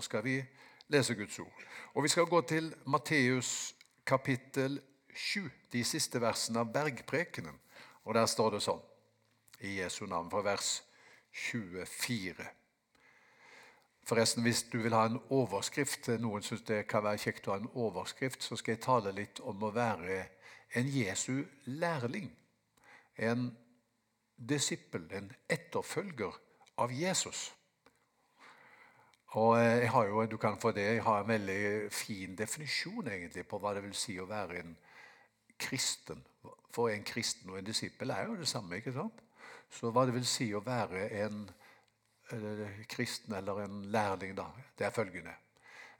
skal vi lese Guds ord. Og Vi skal gå til Matteus kapittel 7, de siste versene av Bergprekenen. Og Der står det sånn i Jesu navn fra vers 24. Forresten, Hvis du vil ha en overskrift, noen syns det kan være kjekt å ha en overskrift, så skal jeg tale litt om å være en Jesu lærling. En disippel, en etterfølger av Jesus. Og eh, jeg har jo, du kan få det, jeg har en veldig fin definisjon egentlig på hva det vil si å være en kristen. For en kristen og en disippel er jo det samme. ikke sant? Så hva det vil si å være en eh, kristen eller en lærling, da, det er følgende.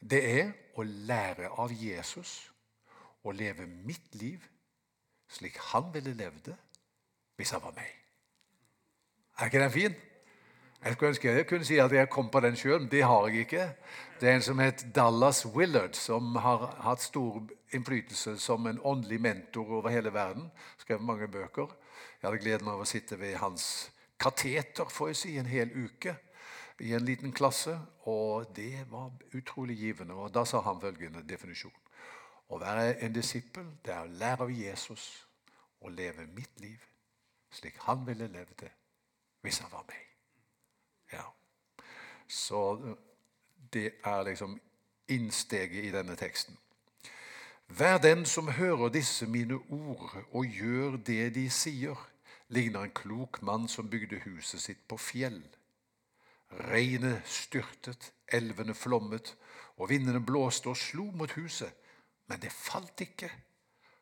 Det er å lære av Jesus å leve mitt liv slik han ville levd det hvis han var meg. Er ikke den fin? Jeg skulle ønske jeg kunne si at jeg kom på den sjøl, men det har jeg ikke. Det er en som het Dallas Willard, som har hatt stor innflytelse som en åndelig mentor over hele verden. Skrevet mange bøker. Jeg hadde gleden av å sitte ved hans kateter får jeg si, en hel uke i en liten klasse. Og det var utrolig givende. Og da sa han følgende definisjon. Å være en disippel, det er å lære av Jesus å leve mitt liv slik han ville levd det hvis han var meg. Ja. Så det er liksom innsteget i denne teksten. Vær den som hører disse mine ord og gjør det de sier, ligner en klok mann som bygde huset sitt på fjell. Regnet styrtet, elvene flommet, og vindene blåste og slo mot huset. Men det falt ikke,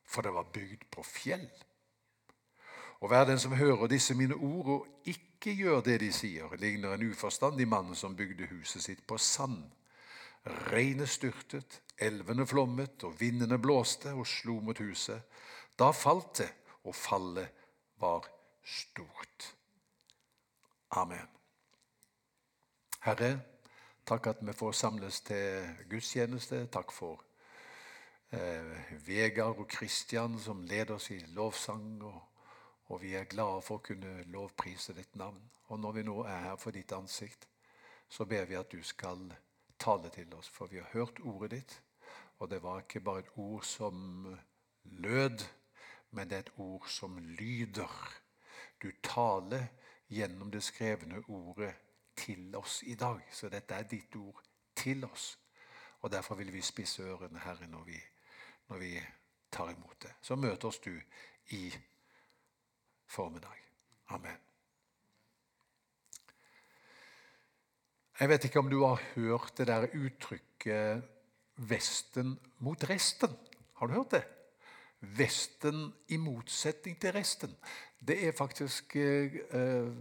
for det var bygd på fjell. Og vær den som hører disse mine ord og ikke ikke gjør det de sier, ligner en uforstandig mann som bygde huset sitt på sand. Regnet styrtet, elvene flommet, og vindene blåste og slo mot huset. Da falt det, og fallet var stort. Amen. Herre, takk at vi får samles til gudstjeneste. Takk for eh, Vegard og Kristian som leder oss i lovsang. og og vi er glade for å kunne lovprise ditt navn. Og når vi nå er her for ditt ansikt, så ber vi at du skal tale til oss. For vi har hørt ordet ditt, og det var ikke bare et ord som lød, men det er et ord som lyder. Du taler gjennom det skrevne ordet til oss i dag. Så dette er ditt ord til oss. Og Derfor vil vi spisse ørene, Herre, når vi, når vi tar imot det. Så møter oss du i formiddag. Amen. Jeg vet ikke om du har hørt det der uttrykket 'Vesten mot resten'. Har du hørt det? Vesten i motsetning til resten. Det er faktisk eh,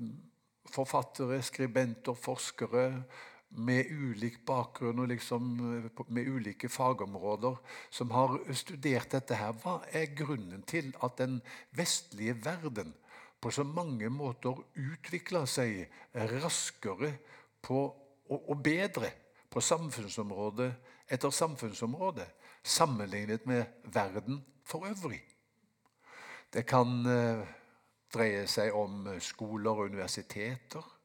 forfattere, skribenter, forskere med ulik bakgrunn og liksom eh, med ulike fagområder som har studert dette. her. Hva er grunnen til at den vestlige verden på så mange måter utvikler seg raskere på, og, og bedre på samfunnsområde etter samfunnsområde sammenlignet med verden for øvrig? Det kan eh, dreie seg om skoler og universiteter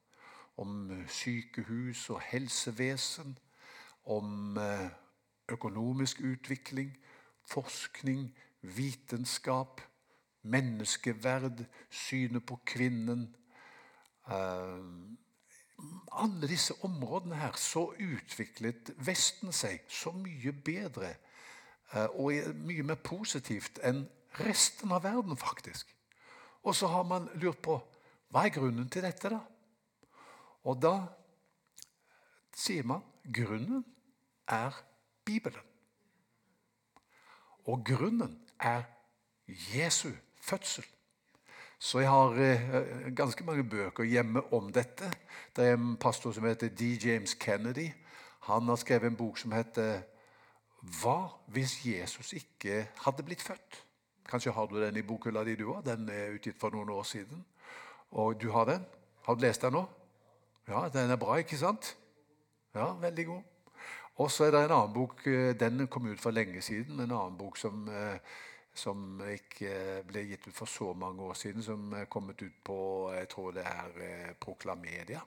om sykehus og helsevesen, om eh, økonomisk utvikling, forskning, vitenskap, menneskeverd, synet på kvinnen eh, Alle disse områdene her, så utviklet Vesten seg så mye bedre eh, og mye mer positivt enn resten av verden, faktisk. Og så har man lurt på hva er grunnen til dette, da? Og da sier man grunnen er Bibelen. Og grunnen er Jesu fødsel. Så jeg har eh, ganske mange bøker hjemme om dette. Det er en pastor som heter D. James Kennedy. Han har skrevet en bok som heter 'Hva hvis Jesus ikke hadde blitt født?' Kanskje har du den i bokhylla di, du òg. Den er utgitt for noen år siden. Og du har den? Har du lest den nå? Ja, den er bra, ikke sant? Ja, veldig god. Og så er det en annen bok. Eh, den kom ut for lenge siden. En annen bok som, eh, som ikke ble gitt ut for så mange år siden, som er kommet ut på jeg tror det er eh, Proklamedia.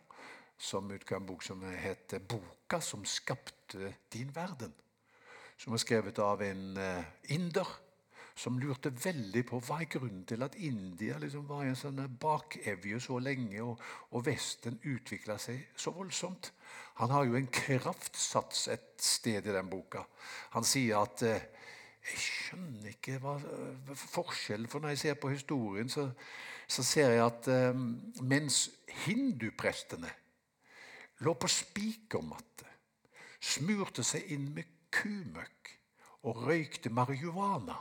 som utga en bok som heter 'Boka som skapte din verden'. Som er skrevet av en inder som lurte veldig på hva er grunnen til at India liksom var en sånn bakevje så lenge, og, og Vesten utvikla seg så voldsomt. Han har jo en kraftsats et sted i den boka. Han sier at eh, jeg skjønner ikke hva forskjellen For når jeg ser på historien, så, så ser jeg at eh, mens hinduprestene lå på spikermatte, smurte seg inn med kumøkk og røykte marihuana,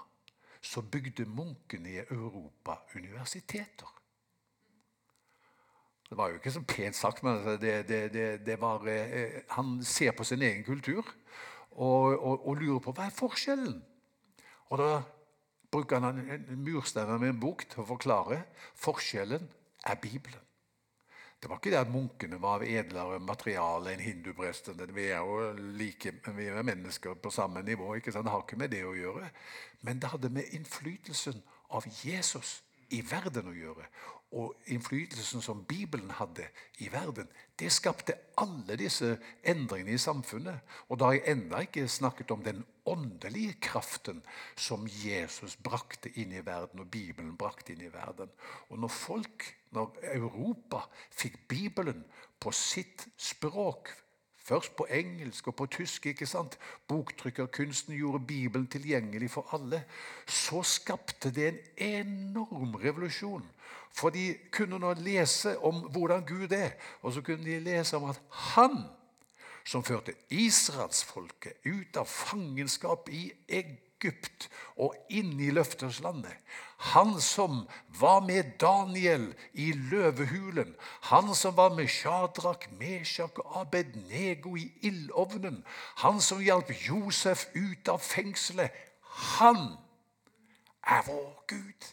så bygde munkene i Europa universiteter. Det var jo ikke så pent sagt, men altså, det, det, det, var, eh, han ser på sin egen kultur og, og, og, lurer på hva er forskjellen. Og Da bruker han en murstein med en bok til å forklare forskjellen er Bibelen. Det var ikke det at munkene var av edlere materiale enn hinduprestene. Vi er jo like, vi er mennesker på samme nivå. ikke sant? Det har ikke med det å gjøre. Men det hadde med innflytelsen av Jesus i verden å gjøre. Og innflytelsen som Bibelen hadde i verden, det skapte alle disse endringene i samfunnet. Og da har jeg ennå ikke snakket om den åndelige kraften som Jesus brakte inn i verden, og Bibelen brakte inn i verden. Og når folk, når Europa fikk Bibelen på sitt språk Først på engelsk og på tysk. ikke sant? Boktrykkerkunsten gjorde Bibelen tilgjengelig for alle. Så skapte det en enorm revolusjon. For de kunne nå lese om hvordan Gud er, og så kunne de lese om at han som førte israelsfolket ut av fangenskap i Egypt Egypt og inn i løfteslandet. Han som var med Daniel i løvehulen. Han som var med Shadrak, Meshak og Abednego i ildovnen. Han som hjalp Josef ut av fengselet. Han er vår Gud.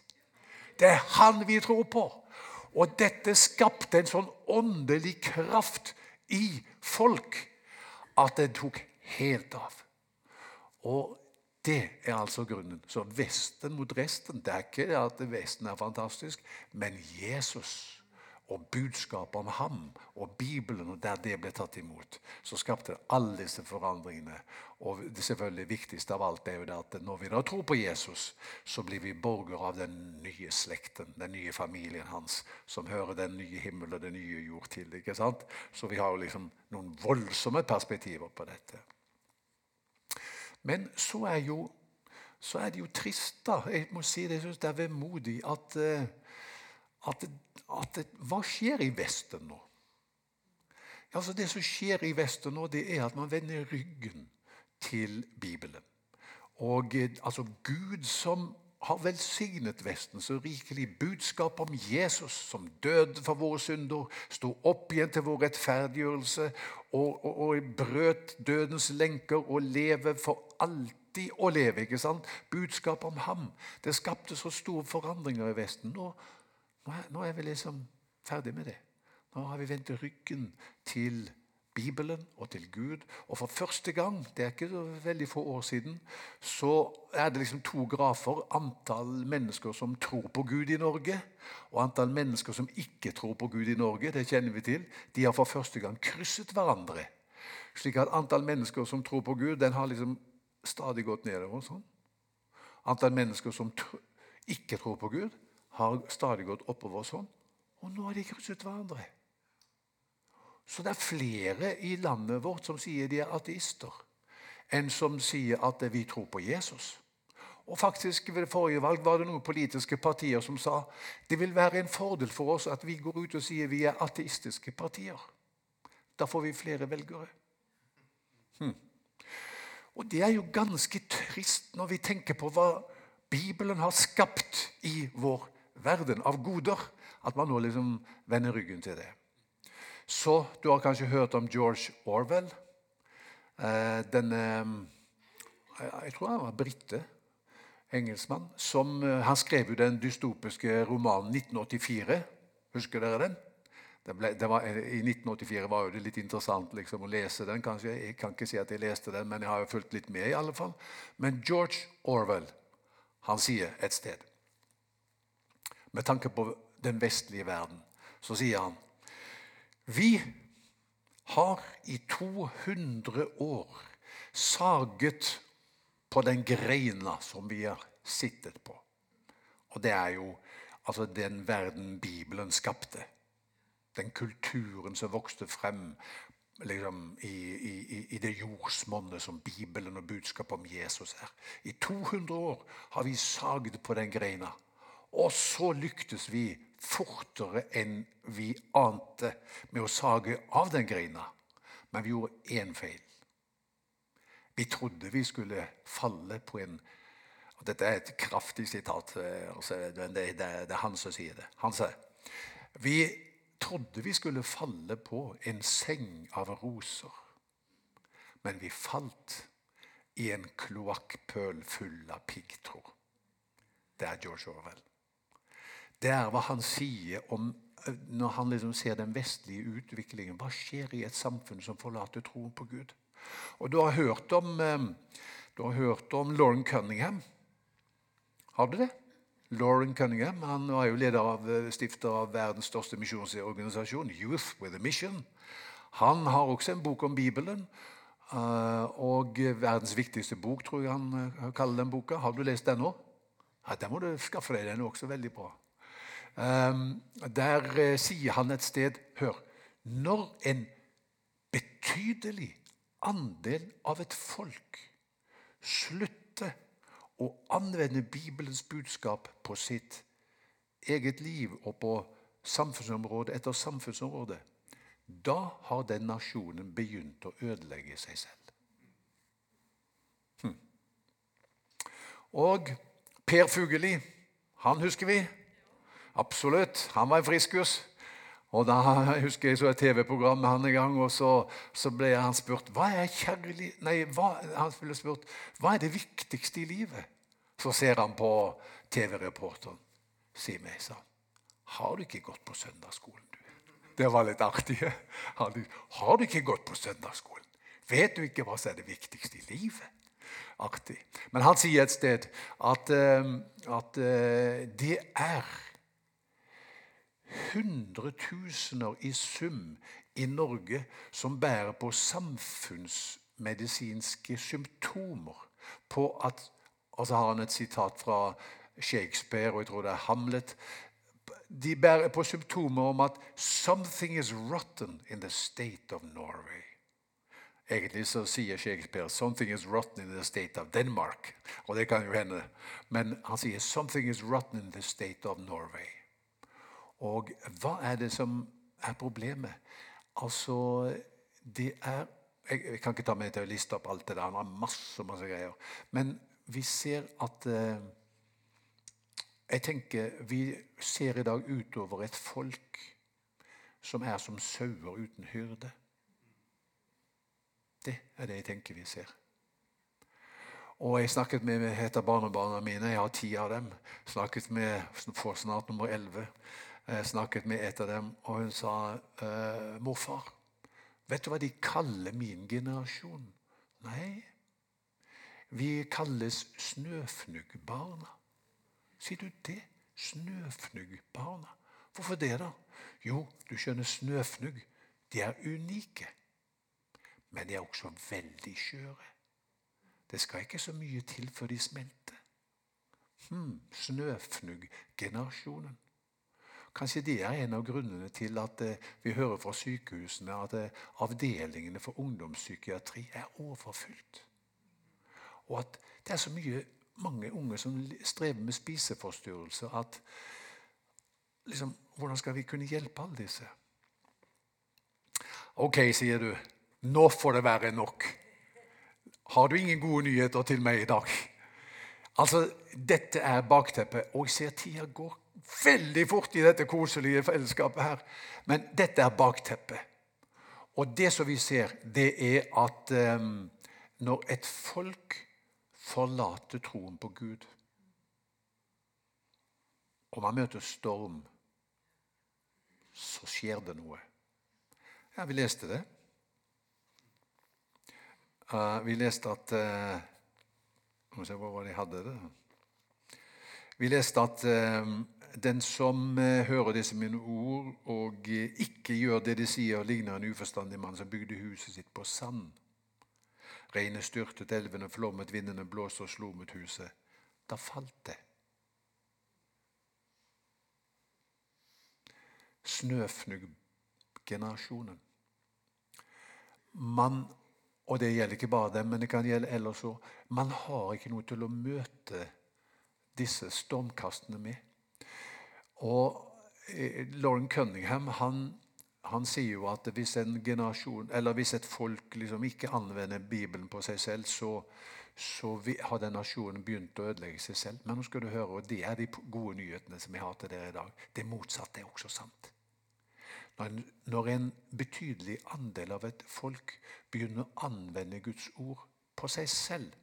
Det er han vi tror på. Og dette skapte en sånn åndelig kraft i folk at det tok helt av. Og det er altså grunnen. Så Vesten mot resten. Det er ikke at Vesten er fantastisk, men Jesus og budskapet om ham og Bibelen, og der det ble tatt imot, så skapte det alle disse forandringene. Og det selvfølgelig viktigste av alt er jo det at når vi da tror på Jesus, så blir vi borgere av den nye slekten, den nye familien hans, som hører den nye himmel og den nye jord til. ikke sant? Så vi har jo liksom noen voldsomme perspektiver på dette. Men så er, jo, så er det jo trist, da. Jeg må si det, jeg synes det er vemodig at, eh, at, at, Hva skjer i Vesten nå? Altså Det som skjer i Vesten nå, det er at man vender ryggen til Bibelen. Og eh, altså Gud som har velsignet Vesten så rikelig. Budskap om Jesus som døde for våre synder, sto opp igjen til vår rettferdiggjørelse og, og, og brøt dødens lenker og leve for alltid å leve. ikke sant? Budskap om ham. Det skapte så store forandringer i Vesten. Nå, nå, er, nå er vi liksom ferdig med det. Nå har vi vendt ryggen til Bibelen og til Gud. Og for første gang, det er ikke veldig få år siden, så er det liksom to grafer. Antall mennesker som tror på Gud i Norge, og antall mennesker som ikke tror på Gud i Norge. Det kjenner vi til. De har for første gang krysset hverandre. Slik at antall mennesker som tror på Gud, den har liksom stadig gått nedover. sånn. Antall mennesker som ikke tror på Gud, har stadig gått oppover sånn. Og nå har de krysset hverandre. Så det er flere i landet vårt som sier de er ateister, enn som sier at vi tror på Jesus. Og faktisk Ved det forrige valg var det noen politiske partier som sa det vil være en fordel for oss at vi går ut og sier vi er ateistiske partier. Da får vi flere velgere. Hm. Og Det er jo ganske trist når vi tenker på hva Bibelen har skapt i vår verden av goder, at man nå liksom vender ryggen til det. Så Du har kanskje hørt om George Orwell. Eh, den, jeg tror han var brite, engelskmann. Som, eh, han skrev jo den dystopiske romanen 1984. Husker dere den? Det ble, det var, I 1984 var jo det litt interessant liksom, å lese den. kanskje. Jeg kan ikke si at jeg leste den, men jeg har jo fulgt litt med. i alle fall. Men George Orwell han sier et sted Med tanke på den vestlige verden så sier han vi har i 200 år saget på den greina som vi har sittet på. Og det er jo altså den verden Bibelen skapte. Den kulturen som vokste frem liksom, i, i, i, det jordsmonnet som Bibelen og budskapet om Jesus er. I 200 år har vi saget på den greina. Og så lyktes vi fortere enn vi ante med å sage av den greina. Men vi gjorde én feil. Vi trodde vi skulle falle på en og Dette er et kraftig sitat. Eh, det, det er han som sier det. Han sier vi trodde vi skulle falle på en seng av roser, men vi falt i en kloakkpøl full av piggtråd. Det er George Orwell. Det er hva han sier om eh, når han liksom ser den vestlige utviklingen. Hva skjer i et samfunn som forlater troen på Gud? Og Du har hørt om, eh, du har hørt om Lauren Cunningham. Har du det? Lauren Cunningham han var jo leder av, eh, stifter av verdens største misjonsorganisasjon, Youth with a Mission. Han har også en bok om Bibelen. Og verdens viktigste bok, tror jeg han kaller den boka. Har du lest den nå? Ja, Den må du skaffe deg. Den er også veldig bra. Ehm, der eh, sier han et sted Hør. Når en betydelig andel av et folk slutter å anvende Bibelens budskap på sitt eget liv og på samfunnsområde etter samfunnsområde, da har den nasjonen begynt å ødelegge seg selv. Hm. Og Per Fugelli, han husker vi. Absolutt. Han var en friskus. Og da jeg husker jeg så et TV-program med han en gang, og så, så, ble han spurt hva er kjærlig... Nei, hva, han ble spurt hva er det viktigste i livet. Så ser han på TV-reporteren. Si meg, sa han. Har du ikke gått på søndagsskolen, du? Det var litt artig. Har du, ikke gått på søndagsskolen? Vet du ikke hva som er det viktigste i livet? Artig. Men han sier et sted at, eh, at eh, det er hundretusener i sum i Norge som bærer på samfunnsmedisinske symptomer på at Og så har han et sitat fra Shakespeare, og jeg tror det er Hamlet. De bærer på symptomer om at 'something is rotten in the state of Norway'. Egentlig så sier Shakespeare 'something is rotten in the state of Denmark'. Og det kan jo hende. Men han sier 'something is rotten in the state of Norway'. Og hva er det som er problemet? Altså, det er Jeg, jeg kan ikke ta meg til å liste opp alt det der. Han har masse, masse greier. Men vi ser at eh, Jeg tenker vi ser i dag utover et folk som er som sauer uten hyrde. Det er det jeg tenker vi ser. Og jeg snakket med et av barnebarna mine. Jeg har ti av dem. Snakket med for snart nummer elleve. Jeg snakket med et av dem, og hun sa eh, 'Morfar, vet du hva de kaller min generasjon?' Nei, vi kalles snøfnuggbarna. Sier du det? Snøfnuggbarna. Hvorfor det, da? Jo, du skjønner, snøfnugg de er unike. Men de er også veldig skjøre. Det skal ikke så mye til før de smelter. Hm, Snøfnugggenerasjonen. Kanskje det er en av grunnene til at eh, vi hører fra sykehusene at eh, avdelingene for ungdomspsykiatri er overfylt. Og at det er så mye, mange unge som strever med spiseforstyrrelser at liksom, Hvordan skal vi kunne hjelpe alle disse? Ok, sier du. Nå får det være nok. Har du ingen gode nyheter til meg i dag? Altså, Dette er bakteppet, og jeg ser tida går veldig fort i dette koselige fellesskapet her. Men dette er bakteppet. Og det som vi ser, det er at eh, når et folk forlater troen på Gud og man møter storm, så skjer det noe. Ja, vi leste det. Uh, vi leste at uh, Hvor var det hadde det? Vi leste at eh, den som eh, hører disse mine ord og eh, ikke gjør det de sier, ligner en uforstandig mann som bygde huset sitt på sand. Regnet styrtet, elvene flommet, vindene blåste og slo mot huset. Da falt det. Snøfnugggenerasjonen. Man, og det gjelder ikke bare dem, men det kan gjelde ellers òg, man har ikke noe til å møte disse stormkastene med. Og eh, Lauren Cunningham han, han, sier jo at hvis en generasjon, hvis et folk liksom ikke anvender Bibelen på seg selv, så, så har den nasjonen begynt å ødelegge seg selv. Men nå skal du høre, og det er de gode nyhetene som jeg har til dere i dag. Det motsatte er også sant. Når en betydelig andel av et folk begynner å anvende Guds ord på seg selv,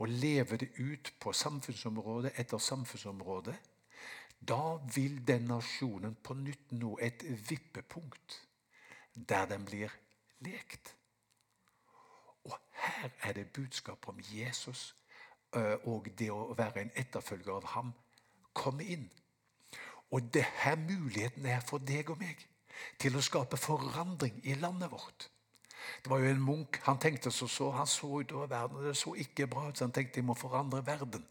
og leve det ut på samfunnsområde etter samfunnsområde, da vil den nasjonen på nytt nå et vippepunkt der den blir lekt. Og her er det budskap om Jesus og det å være en etterfølger av ham komme inn. Og det her muligheten er for deg og meg til å skape forandring i landet vårt. Det var jo en munk. Han tenkte så, så han så utover verden, og det så ikke bra ut. Så han tenkte jeg må forandre verden.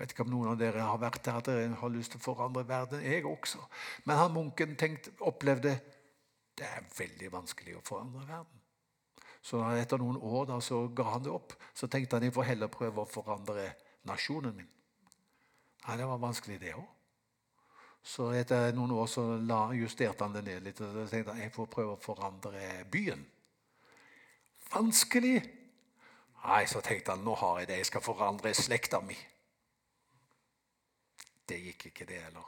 Jeg vet ikke om noen av dere har vært der at dere har lyst til å forandre verden. Jeg også. Men han munken tenkte, opplevde det er veldig vanskelig å forandre verden. Så etter noen år da, så ga han det opp. Så tenkte han jeg får heller prøve å forandre nasjonen min. Nei, Det var vanskelig, det òg. Så etter noen år så justerte han det ned litt. og så tenkte han jeg får prøve å forandre byen. Vanskelig! Nei, så tenkte han nå har jeg det. Jeg skal forandre slekta mi. Det gikk ikke, det heller.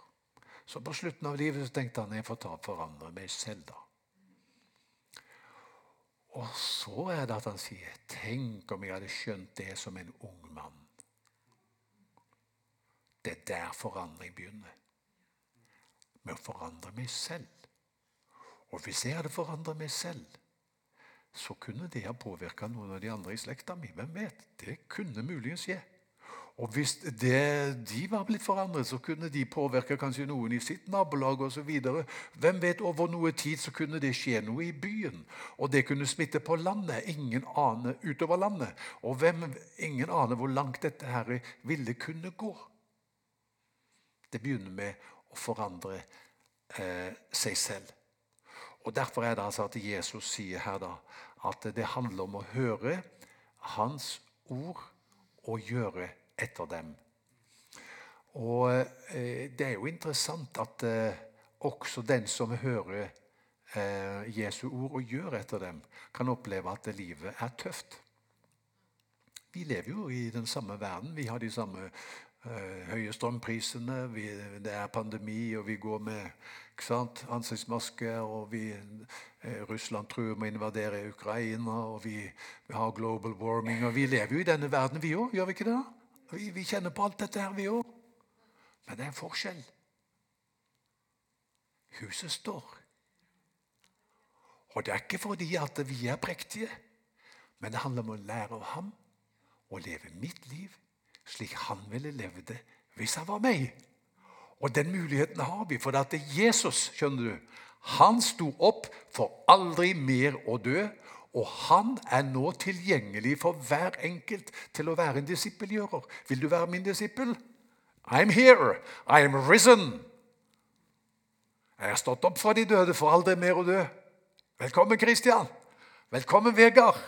Så på slutten av livet tenkte han jeg får ta forandre meg selv, da. Og så er det at han sier Tenk om jeg hadde skjønt det som en ung mann. Det er der forandring begynner. Med å forandre meg selv. Og hvis jeg hadde forandret meg selv, så kunne det ha påvirka noen av de andre i slekta mi. Hvem vet? Det kunne muligens skje. Og hvis det, de var blitt forandret, så kunne de påvirke kanskje noen i sitt nabolag osv. Hvem vet, over noe tid så kunne det skje noe i byen. Og det kunne smitte på landet. Ingen aner utover landet. Og hvem, ingen aner hvor langt dette her ville kunne gå. Det begynner med å forandre eh, seg selv. Og Derfor er det altså at Jesus sier her da, at det handler om å høre Hans ord og gjøre etter dem. Og eh, Det er jo interessant at eh, også den som hører eh, Jesu ord og gjør etter dem, kan oppleve at livet er tøft. Vi lever jo i den samme verden. Vi har de samme høye strømprisene, det er pandemi, og vi går med sant, ansiktsmaske. og vi, Russland truer med å invadere Ukraina, og vi, vi, har global warming. og Vi lever jo i denne verden, vi òg, gjør vi ikke det? Vi, vi kjenner på alt dette her, vi òg. Men det er en forskjell. Huset står. Og det er ikke fordi at vi er prektige, men det handler om å lære av ham og leve mitt liv slik han ville levd det hvis han var meg. Og den muligheten har vi, for at Jesus skjønner du, han sto opp for aldri mer å dø. Og han er nå tilgjengelig for hver enkelt til å være en disippelgjører. Vil du være min disippel? I'm here. I am risen. Jeg har stått opp fra de døde for aldri mer å dø. Velkommen, Kristian. Velkommen, Vegard.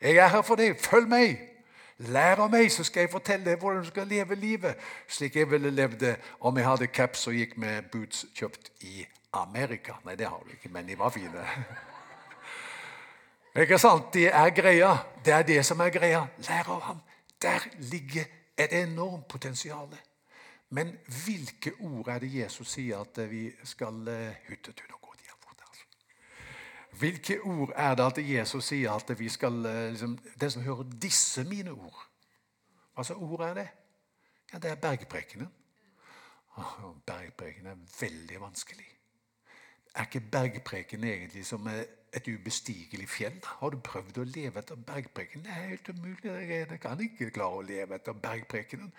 Jeg er her for deg. Følg meg. Lær av meg, så skal jeg fortelle deg hvordan du skal leve livet slik jeg ville levd det om jeg hadde caps og gikk med boots kjøpt i Amerika. Nei, det har du ikke, men de var fine. Ikke sant? Det er greia. Det er det som er greia. Lær av ham. Der ligger et enormt potensial. Men hvilke ord er det Jesus sier at vi skal hyttetun og gå til? Hvilke ord er det at Jesus sier at vi skal eh, liksom, Den som hører disse mine ord Hva slags ord er det? Ja, Det er bergprekenen. Bergprekenen er veldig vanskelig. Er ikke bergpreken egentlig som et ubestigelig fjell? Har du prøvd å leve etter bergpreken? Det er helt umulig. Jeg kan ikke klare å leve etter bergprekenen.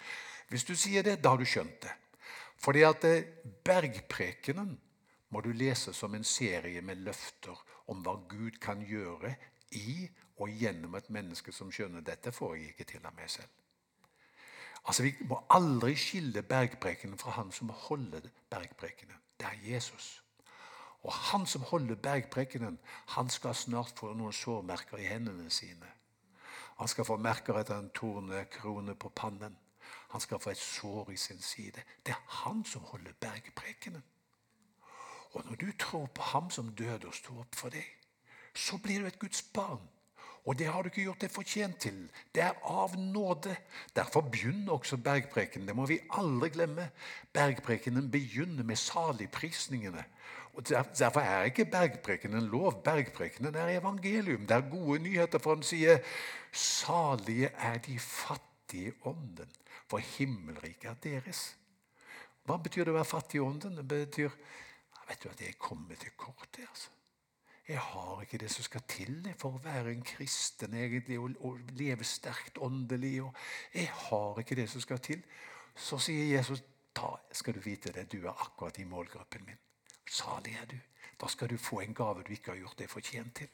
Hvis du sier det, da har du skjønt det. Fordi at eh, bergprekenen må du lese som en serie med løfter om hva Gud kan gjøre i og gjennom et menneske som skjønner dette får jeg ikke til av meg selv. Altså, Vi må aldri skille bergprekenen fra han som holder bergprekenen. Det er Jesus. Og han som holder bergprekenen, han skal snart få noen sårmerker i hendene sine. Han skal få merker etter en tornekrone på pannen. Han skal få et sår i sin side. Det er han som holder bergprekenen. Og når du tror på ham som døde og sto opp for deg, så blir du et Guds barn. Og det har du ikke gjort deg fortjent til. Det er av nåde. Derfor begynner også bergprekenen. Det må vi aldri glemme. Bergprekenen begynner med saligprisningene. Og Derfor er ikke bergprekenen lov. Bergprekenen er evangelium. Det er gode nyheter, for han sier salige er de fattige ånden, for himmelriket er deres. Hva betyr det å være fattig i ånden? Det betyr vet du at jeg kommer til kort. altså. Jeg har ikke det som skal til for å være en kristen egentlig, og, og leve sterkt åndelig. Og jeg har ikke det som skal til. Så sier Jesus da skal du vite det, du er akkurat i målgruppen min. Salig er du. Da skal du få en gave du ikke har gjort deg fortjent til.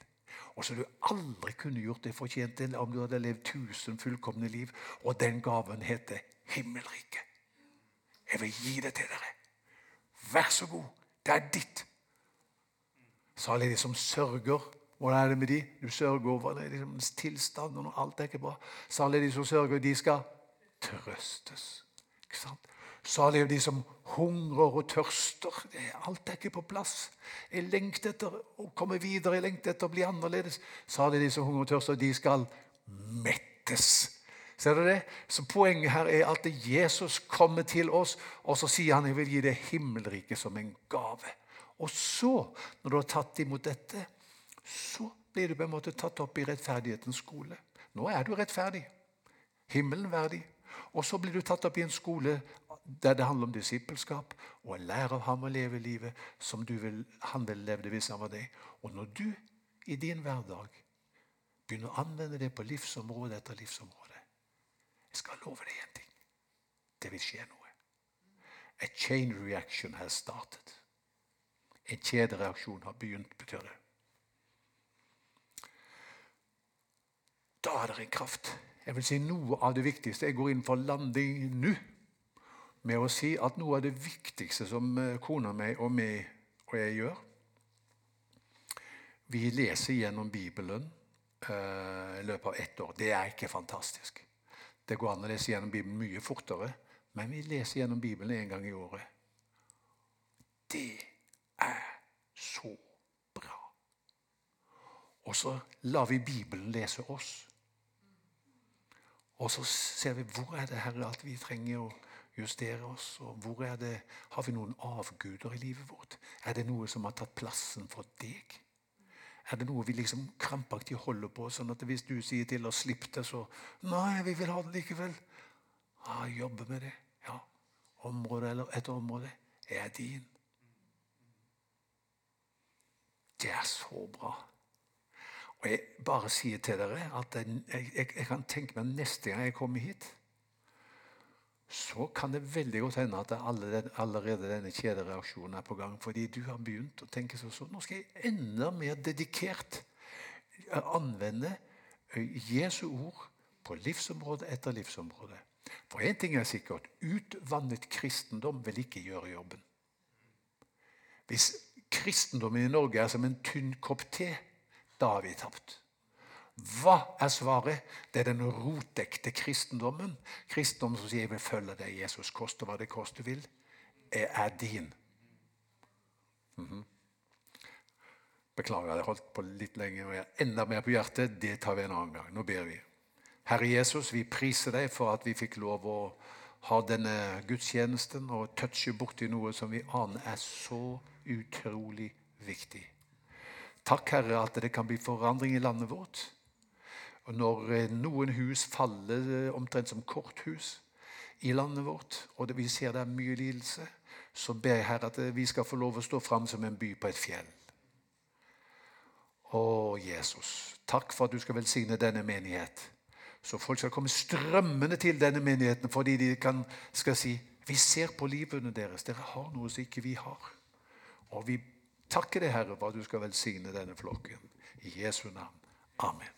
Og som du aldri kunne gjort deg fortjent til om du hadde levd tusen fullkomne liv. Og den gaven heter himmelriket. Jeg vil gi det til dere. Vær så god. Det er ditt. Salig de som sørger. Hvordan er det med de? Du sørger over det, liksom tilstanden når alt er ikke bra. Salig de som sørger, de skal trøstes. Ikke sant? Salig er de som hungrer og tørster. Alt er ikke på plass. Jeg lengter etter å komme videre, jeg lengter etter å bli annerledes. Salig de som hungrer og tørster, de skal mettes. Ser du det? Så Poenget her er at Jesus kommer til oss, og så sier han jeg vil gi det himmelriket som en gave. Og så, når du har tatt imot dette, så blir du på en måte tatt opp i rettferdighetens skole. Nå er du rettferdig. Himmelen verdig. Og så blir du tatt opp i en skole der det handler om disippelskap og å lære av ham å leve livet som vil, han ville levd hvis han var deg. Og når du i din hverdag begynner å anvende det på livsområde etter livsområde Jeg skal love deg en ting. Det vil skje noe. A chain reaction has started. En kjedereaksjon har begynt, betyr det. Da er det en kraft. Jeg vil si Noe av det viktigste Jeg går inn for landing nå med å si at noe av det viktigste som eh, kona mi og meg og jeg gjør Vi leser gjennom Bibelen uh, i løpet av ett år. Det er ikke fantastisk. Det går an å lese gjennom Bibelen mye fortere, men vi leser gjennom Bibelen en gang i året. Det er så bra. Og så lar vi Bibelen lese oss. Og så ser vi hvor er det her at vi trenger å justere oss. og hvor er det, Har vi noen avguder i livet vårt? Er det noe som har tatt plassen for deg? Er det noe vi liksom krampaktig holder på, sånn at hvis du sier til oss 'slipp det', så 'Nei, vi vil ha det likevel'. Ja, jobbe med det. Ja. Område eller et område er din. Det er så bra. Og jeg bare sier til dere at jeg, jeg, jeg kan tenke meg neste gang jeg kommer hit, så kan det veldig godt hende at allerede denne kjedereaksjonen er på gang. Fordi du har begynt å tenke sånn så, Nå skal jeg enda mer dedikert anvende Jesu ord på livsområde etter livsområde. For én ting er sikkert utvannet kristendom vil ikke gjøre jobben. Hvis kristendommen i Norge er som en tynn kopp te, da har vi tapt. Hva er svaret? Det er den rotekte kristendommen. Kristendommen som sier 'jeg vil følge deg, Jesus, koste hva det koste vil', Jeg er din. Mm -hmm. Beklager, jeg holdt på litt lenge og jeg er enda mer på hjertet. Det tar vi en annen gang. Nå ber vi. Herre Jesus, vi priser deg for at vi fikk lov å ha denne gudstjenesten og touche borti noe som vi aner er så utrolig viktig. Takk, Herre, at det kan bli forandring i landet vårt. Og Når eh, noen hus faller eh, omtrent som korthus i landet vårt, og vi ser det er mye lidelse, så ber jeg Herre at vi skal få lov å stå fram som en by på et fjell. Å, Jesus, takk for at du skal velsigne denne menighet. Så folk skal komme strømmende til denne menigheten fordi de kan, skal si vi ser på livene deres. Dere har noe som ikke vi har. Og vi takker deg, Herre, for at du skal velsigne denne flokken. I Jesu navn. Amen.